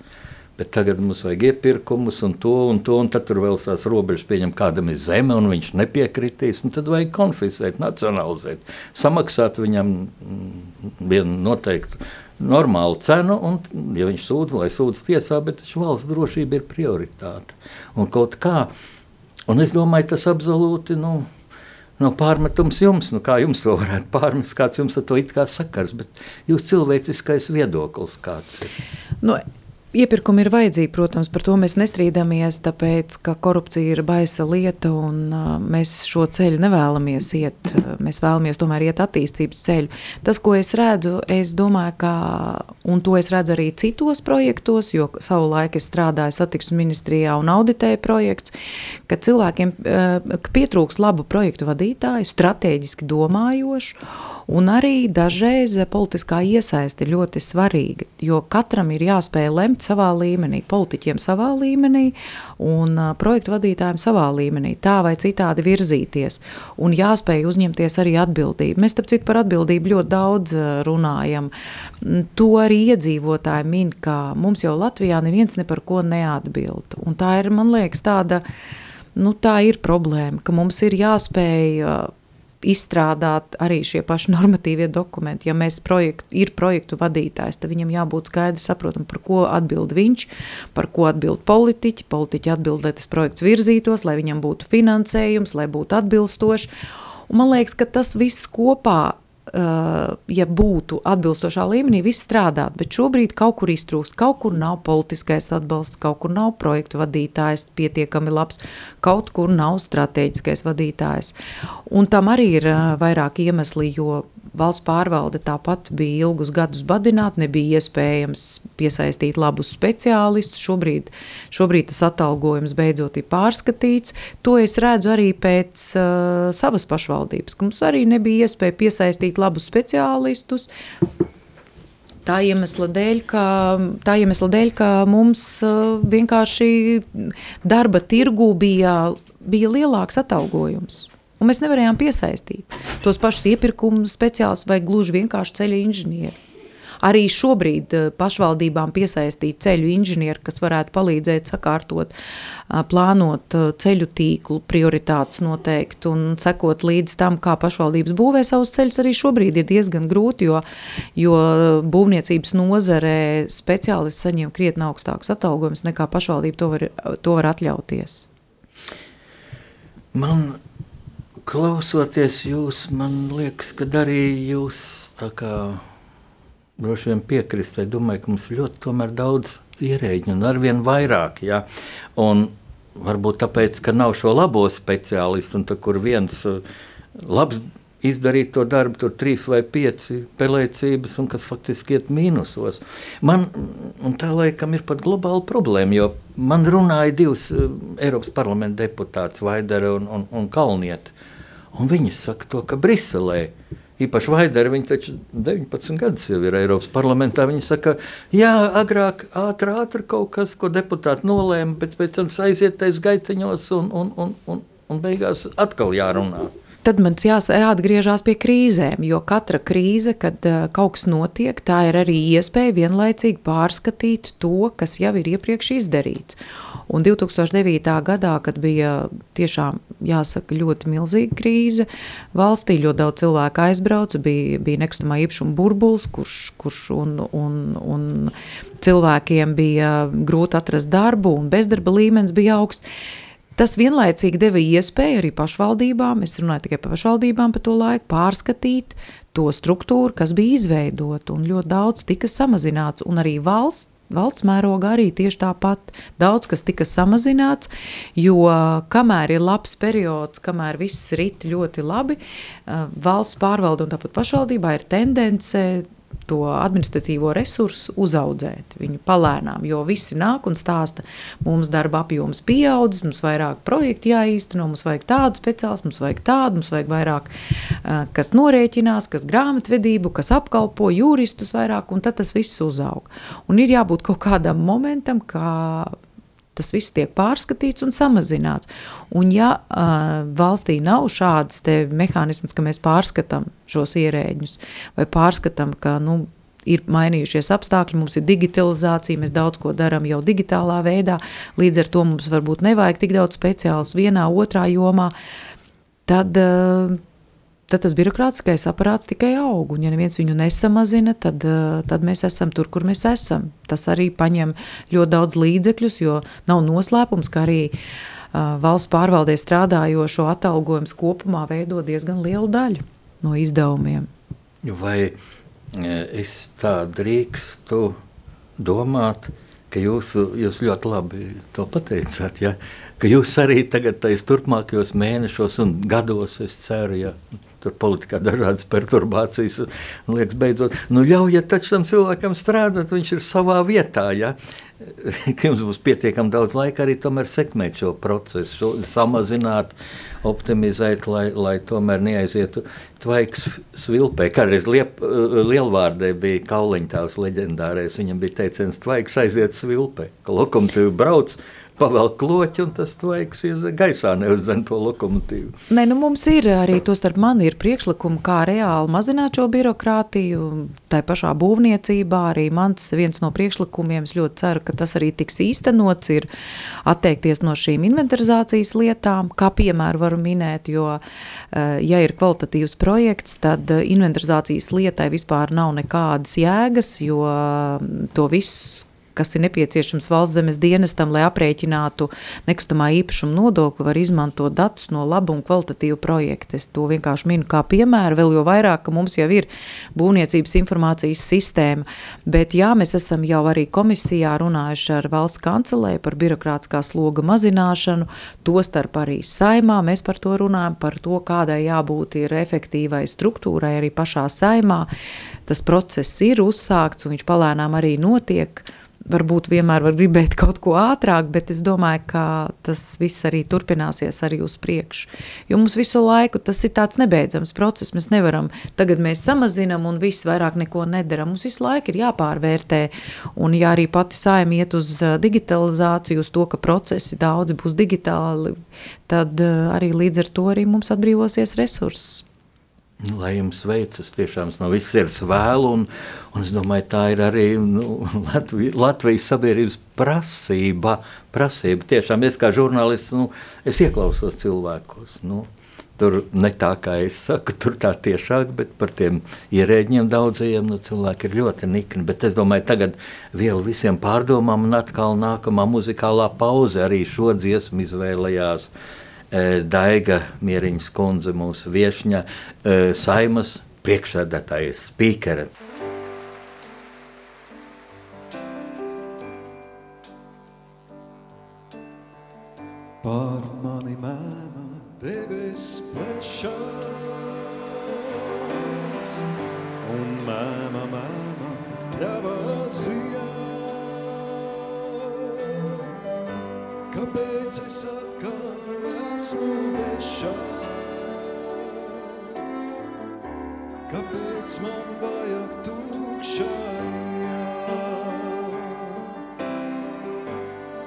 S1: Bet tagad mums vajag iepirkumus un to un to, un tad tur vēl tās robežas pieņem, kādam ir zeme, un viņš nepiekritīs. Tad vajag konfiscēt, nacionalizēt, samaksāt viņam mm, vienu noteiktu normālu cenu, un, ja viņš sūdz, lai sūdz tiesā, bet valsts drošība ir prioritāte. Un kaut kā, un es domāju, tas absolūti. Nu, No pārmetums jums, nu kā jums to varētu pārmest, kāds jums ar to it kā sakars, bet jūs cilvēciskais viedoklis kāds ir?
S2: Nu, Iepirkumi ir vajadzīgi, protams, par to mēs nestrīdamies, tāpēc, ka korupcija ir baisa lieta un mēs šo ceļu nevēlamies iet. Mēs vēlamies tomēr iet attīstības ceļu. Tas, ko es redzu, es domāju, ka, un to es redzu arī citos projektos, jo savu laiku es strādāju satiksmes ministrijā un auditēju projekts, ka cilvēkiem ka pietrūks labu projektu vadītāju, strateģiski domājošu Un arī dažreiz politiskā iesaiste ir ļoti svarīga, jo katram ir jāspēj lemt savā līmenī, politiķiem savā līmenī un projektu vadītājiem savā līmenī, tā vai citādi virzīties. Un jāspēj uzņemties arī atbildību. Mēs, starp citu, par atbildību ļoti daudz runājam. To arī iedzīvotāji min, ka mums jau Latvijā neviens ne par ko neatbild. Un tā ir, man liekas, tāda, nu tā ir problēma, ka mums ir jāspēj izstrādāt arī šie paši normatīvie dokumenti. Ja mēs projektu, ir projektu vadītājs, tad viņam jābūt skaidri saprotam, par ko atbild viņš, par ko atbild politiķi. Politiķi atbild, lai tas projekts virzītos, lai viņam būtu finansējums, lai būtu atbilstoši. Un man liekas, ka tas viss kopā ja būtu atbilstošā līmenī, viss strādāt, bet šobrīd kaut kur iztrūkst, kaut kur nav politiskais atbalsts, kaut kur nav projektu vadītājs pietiekami labs, kaut kur nav strateģiskais vadītājs. Un tam arī ir uh, vairāk iemesli, jo Valsts pārvalde tāpat bija ilgus gadus badināta, nebija iespējams piesaistīt labus speciālistus. Šobrīd, šobrīd tas atalgojums beidzot ir pārskatīts. To es redzu arī pēc uh, savas pašvaldības, ka mums arī nebija iespēja piesaistīt labus speciālistus. Tā iemesla dēļ, ka, tā iemesla dēļ, ka mums uh, vienkārši darba tirgū bija, bija lielāks atalgojums un mēs nevarējām piesaistīt tos pašus iepirkumu speciālistus vai gluži vienkārši ceļu inženieri. Arī šobrīd eh, pašvaldībām piesaistīt ceļu inženieri, kas varētu palīdzēt sakārtot, eh, plānot eh, ceļu tīklu, prioritātes noteikt un sekot līdz tam, kā pašvaldības būvē savus ceļus, arī šobrīd ir diezgan grūti, jo, jo būvniecības nozarē speciālisti saņem krietni augstākus atalgojumus nekā pašvaldība to var, to var atļauties.
S1: Man klausoties jūs, man liekas, ka arī jūs tā kā droši vien piekrist. Es domāju, ka mums ļoti daudz ierēģiņu un arvien vairāk. Ja? Un varbūt tāpēc, ka nav šo labo speciālistu, un tur viens uh, labs izdarīt to darbu, tur trīs vai pieci pelēcības, un kas faktiski iet mīnusos. Man tā laikam ir pat globāla problēma, jo man runāja divas uh, Eiropas parlamenta deputātas, Vaidere un, un, un Kalniete. Un viņi saka to, ka Briselē īpaši Vaidere, viņa taču 19 gadus jau ir Eiropas parlamentā. Viņa saka, jā, agrāk ātri, ātri kaut kas, ko deputāti nolēma, bet pēc tam aiziet aiz gaitiņos un, un, un, un, un beigās atkal jārunā.
S2: Tad man jāatgriežas pie krīzēm, jo katra krīze, kad uh, kaut kas notiek, tā ir arī iespēja vienlaicīgi pārskatīt to, kas jau ir iepriekš izdarīts. Un 2009. gadā, kad bija tiešām jāsaka, ļoti milzīga krīze valstī, ļoti daudz cilvēku aizbrauca, bija, bija nekustamā īpašuma burbulis, kurš, kurš un, un, un cilvēkiem bija grūti atrast darbu, un bezdarba līmenis bija augsts. Tas vienlaicīgi deva iespēju arī pašvaldībām, es runāju tikai par pašvaldībām pa to laiku, pārskatīt to struktūru, kas bija izveidota, un ļoti daudz tika samazināts, un arī valsts valsts mērogā arī tieši tāpat. Daudz kas tika samazināts, jo kamēr ir labs periods, kamēr viss rit ļoti labi, valsts pārvalde un tāpat pašvaldībā ir tendence to administratīvo resursu uzaudzēt, viņu palēnām, jo visi nāk un stāsta, mums darba apjoms pieaudzis, mums vairāk projektu jāīsteno, mums vajag tādu speciālistu, mums vajag tādu, mums vajag vairāk, kas norēķinās, kas grāmatvedību, kas apkalpo juristus vairāk, un tad tas viss uzaug. Un ir jābūt kaut kādam momentam, kā tas viss tiek pārskatīts un samazināts. Un ja uh, valstī nav šāds mehānisms, ka mēs pārskatām šos ierēģus vai pārskatām, ka nu, ir mainījušies apstākļi, mums ir digitalizācija, mēs daudz ko darām jau digitālā veidā, līdz ar to mums varbūt nevajag tik daudz speciālistu vienā, otrā jomā, tad uh, tad tas birokrātiskais aparāts tikai aug. Un, ja neviens viņu nesamazina, tad, eh, tad mēs esam tur, kur mēs esam. Tas arī paņem ļoti daudz līdzekļus, jo nav noslēpums, ka arī uh, valsts pārvaldē strādājošo atalgojums kopumā veido diezgan lielu daļu no izdevumiem.
S1: Vai eh, es tā drīkstu domāt, ka jūs, jūs ļoti labi to pateicāt, ja? ka jūs arī tagad, tais turpmākajos mēnešos un gados, es ceru, ja, tur politikā dažādas perturbācijas. Un, liekas, beidzot, nu, ļaujiet taču tam cilvēkam strādāt, viņš ir savā vietā. Ja? Jums būs pietiekami daudz laika arī sekmēt šo procesu, samazināt, optimizēt, lai, lai tomēr neaizietu tvaiks svilpē. Kādreiz liep, lielvārdē bija kauliņtāvs leģendārais, viņam bija teiciens tvaiks aiziet svilpē, ka lokomotīvi brauc, pavelk kloķi, un tas tvaiks ir gaisā, zem to lokomotīvu.
S2: Nē, nu mums ir arī, to starp mani ir priekšlikumi, kā reāli mazināt šo birokrātiju, tā pašā būvniecībā arī mans viens no priekšlikumiem, es ļoti ceru, ka tas arī tiks īstenots, ir atteikties no šīm inventarizācijas lietām, kā piemēru varu minēt, jo, eh, ja ir kvalitatīvs projekts, tad inventarizācijas lietai vispār nav nekādas jēgas, jo to viss kas ir nepieciešams valsts zemes dienestam, lai aprēķinātu nekustamā īpašuma nodokli, var izmantot datus no laba un kvalitatīva projekta. Es to vienkārši minu kā piemēru, vēl jo vairāk, ka mums jau ir būvniecības informācijas sistēma. Bet jā, mēs esam jau arī komisijā runājuši ar valsts kancelēju par birokrātiskā sloga mazināšanu, tostarp arī saimā. Mēs par to runājam, par to, kādai jābūt ir efektīvai struktūrai arī pašā saimā. Tas process ir uzsākts un viņš palēnām arī notiek varbūt vienmēr var gribēt kaut ko ātrāk, bet es domāju, ka tas viss arī turpināsies arī uz priekšu. Jo mums visu laiku tas ir tāds nebeidzams process. Mēs nevaram, tagad mēs samazinām un viss vairāk neko nedaram. Mums visu laiku ir jāpārvērtē. Un ja arī pati saima iet uz digitalizāciju, uz to, ka procesi daudzi būs digitāli, tad arī līdz ar to arī mums atbrīvosies resursi.
S1: Lai jums veicas, tiešām no visas sirds vēlu, un, un es domāju, tā ir arī nu, Latvijas, Latvijas sabiedrības prasība. prasība. Tiešām es kā žurnālists, nu, es ieklausos cilvēkos. Nu, tur ne tā kā es saku, tur tā tiešāk, bet par tiem ierēģiem daudzajiem nu, cilvēki ir ļoti nikni. Bet es domāju, tagad vielu visiem pārdomām un atkal nākamā muzikālā pauze arī šo dziesmu izvēlējās. Uh, Daiga Mieriņas kundze, mūsu viešņa, eh, saimas priekšsēdētājas spīkere.
S4: Pār mani mēmā debesis plešā, mēma, mēma, ļavasijā. Kāpēc es atkal esmu bešā? Kāpēc man vajag tukšajā?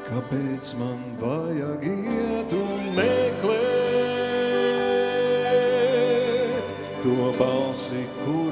S4: Kāpēc man vajag iet un meklēt to balsi, kura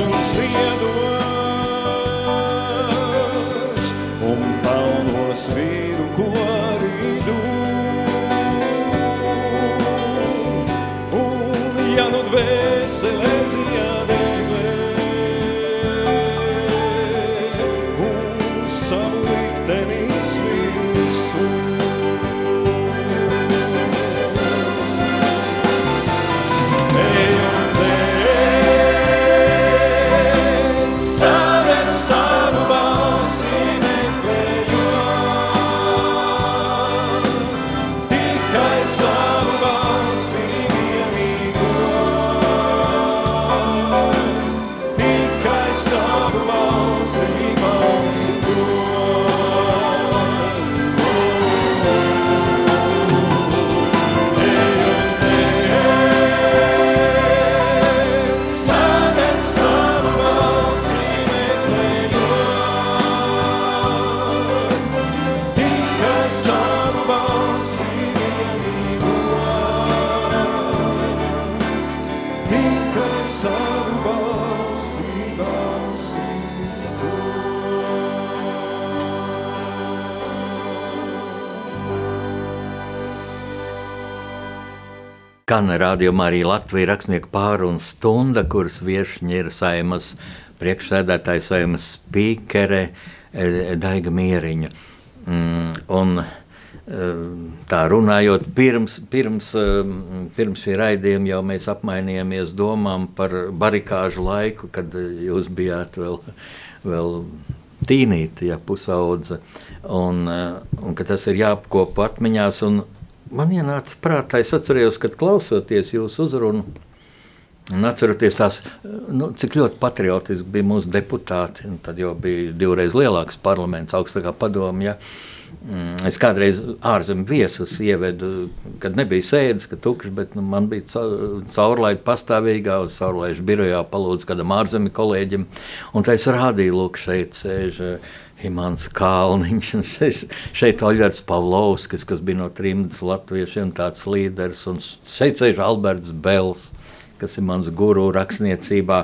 S4: dzīves un ziedošs,
S1: Kan rādījumā arī Latvijas rakstnieku pārunu stunda, kuras viešņi ir saimas priekšsēdētājs, saimas spīkere eh, Daiga Mieriņa. Mm, un, eh, tā runājot, pirms, pirms, eh, pirms šī raidījuma jau mēs apmainījāmies domām par barikāžu laiku, kad jūs bijāt vēl, vēl tīnīti, ja pusaudze, un, un ka tas ir jāapkopo atmiņās. Un, Man ienāca prātā, es atceros, kad klausoties jūsu uzrunu, un atceroties tās, nu, cik ļoti patriotiski bija mūsu deputāti. Tad jau bija divreiz lielāks parlaments, augstākā padomja. Ja. Mm, Es kādreiz ārzemju viesus ievedu, kad nebija sēdes, ka tukšs, bet nu, man bija ca- caurlaide pastāvīgā, uz caurlaižu birojā palūdzu kādam ārzemju kolēģim. Un tā es rādīju, lūk, šeit sēž Imants Kalniņš, un šeit, šeit Oļģerts Pavlovskis, kas bija no trimdas latviešiem tāds līderis, un šeit sēž Alberts Bels, kas ir mans guru rakstniecībā.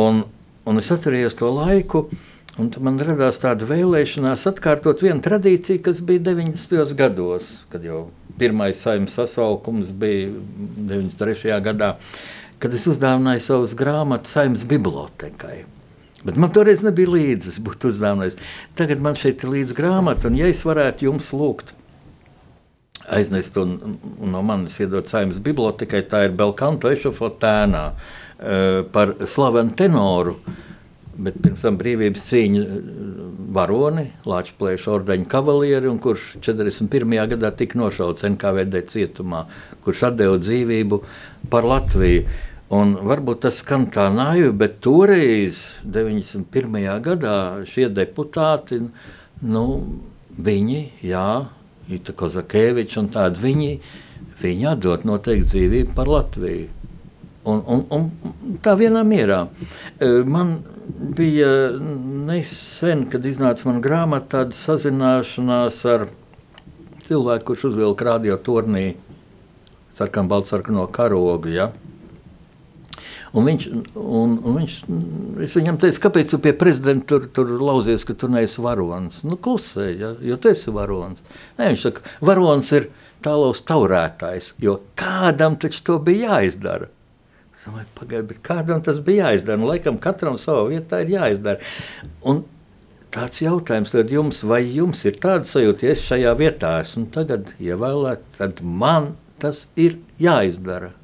S1: Un, un es atcerējos to laiku, Un man radās tāda vēlēšanās atkārtot vienu tradīciju, kas bija 90. gados, kad jau pirmais saimnes sasaukums bija 93. gadā, kad es uzdāvināju savus grāmatas saimnes bibliotekai. Bet man toreiz nebija līdzi, būtu uzdāvinājis. Tagad man šeit ir līdzi grāmata, un ja es varētu jums lūgt aiznest un, un no manis iedot saimnes bibliotekai, tā ir Belkanto ešafotēnā uh, par slavenu tenoru, bet pirms tam brīvības cīņu varoni, Latvijas ordeņa kavalieri, kurš 41. gadā tika nošauts NKVD cietumā, kurš atdeva dzīvību par Latviju. Un varbūt tas skan tā naivi, bet toreiz, 91. gadā, šie deputāti, nu, viņi, jā, Ita Kozakēviča un tādi, viņi, viņi atdot noteikti dzīvību par Latviju. Un, un, un tā vienā mierā. E, man bija nesen, kad iznāca mana grāmata, tāda sazināšanās ar cilvēku, kurš uzvilka radio turnī sarkanu baltsarkano karogu. Ja? Un viņš, un, un viņš, es viņam teicu, kāpēc tu pie prezidenta tur, tur lauzies, ka tu neesi varonis? Nu, klusē, ja, jo tu esi varonis. Nē, viņš saka, varonis ir tālaus taurētājs, jo kādam taču to bija jāizdara. Pagaidiet, kādam tas bija jāizdara? Nu, laikam katram savā vietā ir jāizdara. Un tāds jautājums tad jums, vai jums ir tāda sajūta, ja es šajā vietā esmu tagad ievēlēts, tad man tas ir jāizdara.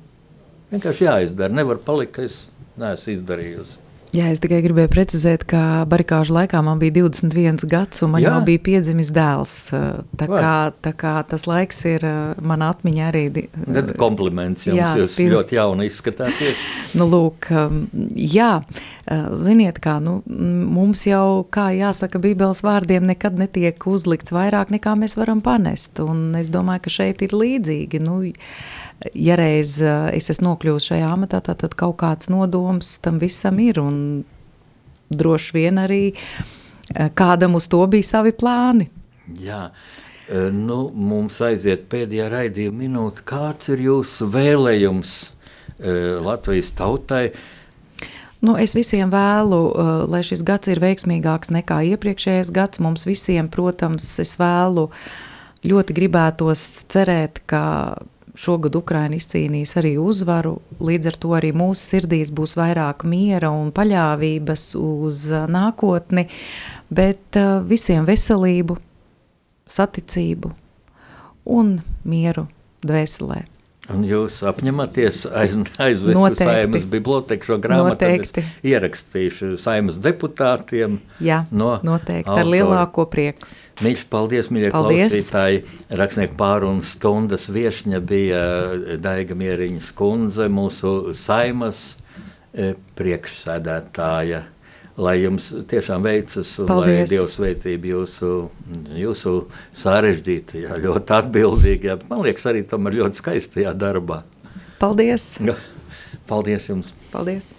S1: Vienkārši jāizdara. Nevar palikt, ka es neesmu izdarījusi.
S2: Jā, es tikai gribēju precizēt, ka barikāžu laikā man bija 21 gads, un man Jā. jau bija piedzimis dēls. Tā kā, tā kā tas laiks ir manā atmiņā arī.
S1: Tad kompliments jums, jā, jūs spil... ļoti jauni izskatāties.
S2: nu, lūk, jā, ziniet kā, nu, mums jau, kā jāsaka, bībeles vārdiem nekad netiek uzlikts vairāk nekā mēs varam panest, un es domāju, ka šeit ir līdzīgi. Nu, ja reiz eh, es esmu nokļuvusi šajā amatā, tad, tad kaut kāds nodoms tam visam ir. Un droši vien arī eh, kādam uz to bija savi plāni.
S1: Jā. Eh, nu, mums aiziet pēdējā raidījuma minūte. Kāds ir jūsu vēlējums Latvijas tautai?
S2: Nu, es visiem vēlu, lai šis gads ir veiksmīgāks nekā iepriekšējais gads. Mums visiem, protams, es vēlu ļoti gribētos cerēt, ka Šogad Ukraina izcīnīs arī uzvaru, līdz ar to arī mūsu sirdīs būs vairāk miera un paļāvības uz uh, nākotni, bet uh, visiem veselību, saticību un mieru dvēselē.
S1: Un jūs apņematies aiz, aizvest uz saimnes biblioteku šo grāmatu,
S2: noteikti.
S1: ierakstīšu saimnes deputātiem.
S2: Jā, no noteikti, autori. ar lielāko prieku.
S1: Mīļš, paldies, mīļie paldies. klausītāji. Rakstnieku pārunas stundas viešņa bija Daiga Mieriņas kundze, mūsu saimas e, priekšsēdētāja lai jums tiešām veicas un Paldies. lai Dievs sveitība jūsu, jūsu sarežģītajā, ļoti atbildīgajā, man liekas, arī tomēr ļoti skaistajā darbā.
S2: Paldies!
S1: Paldies jums!
S2: Paldies!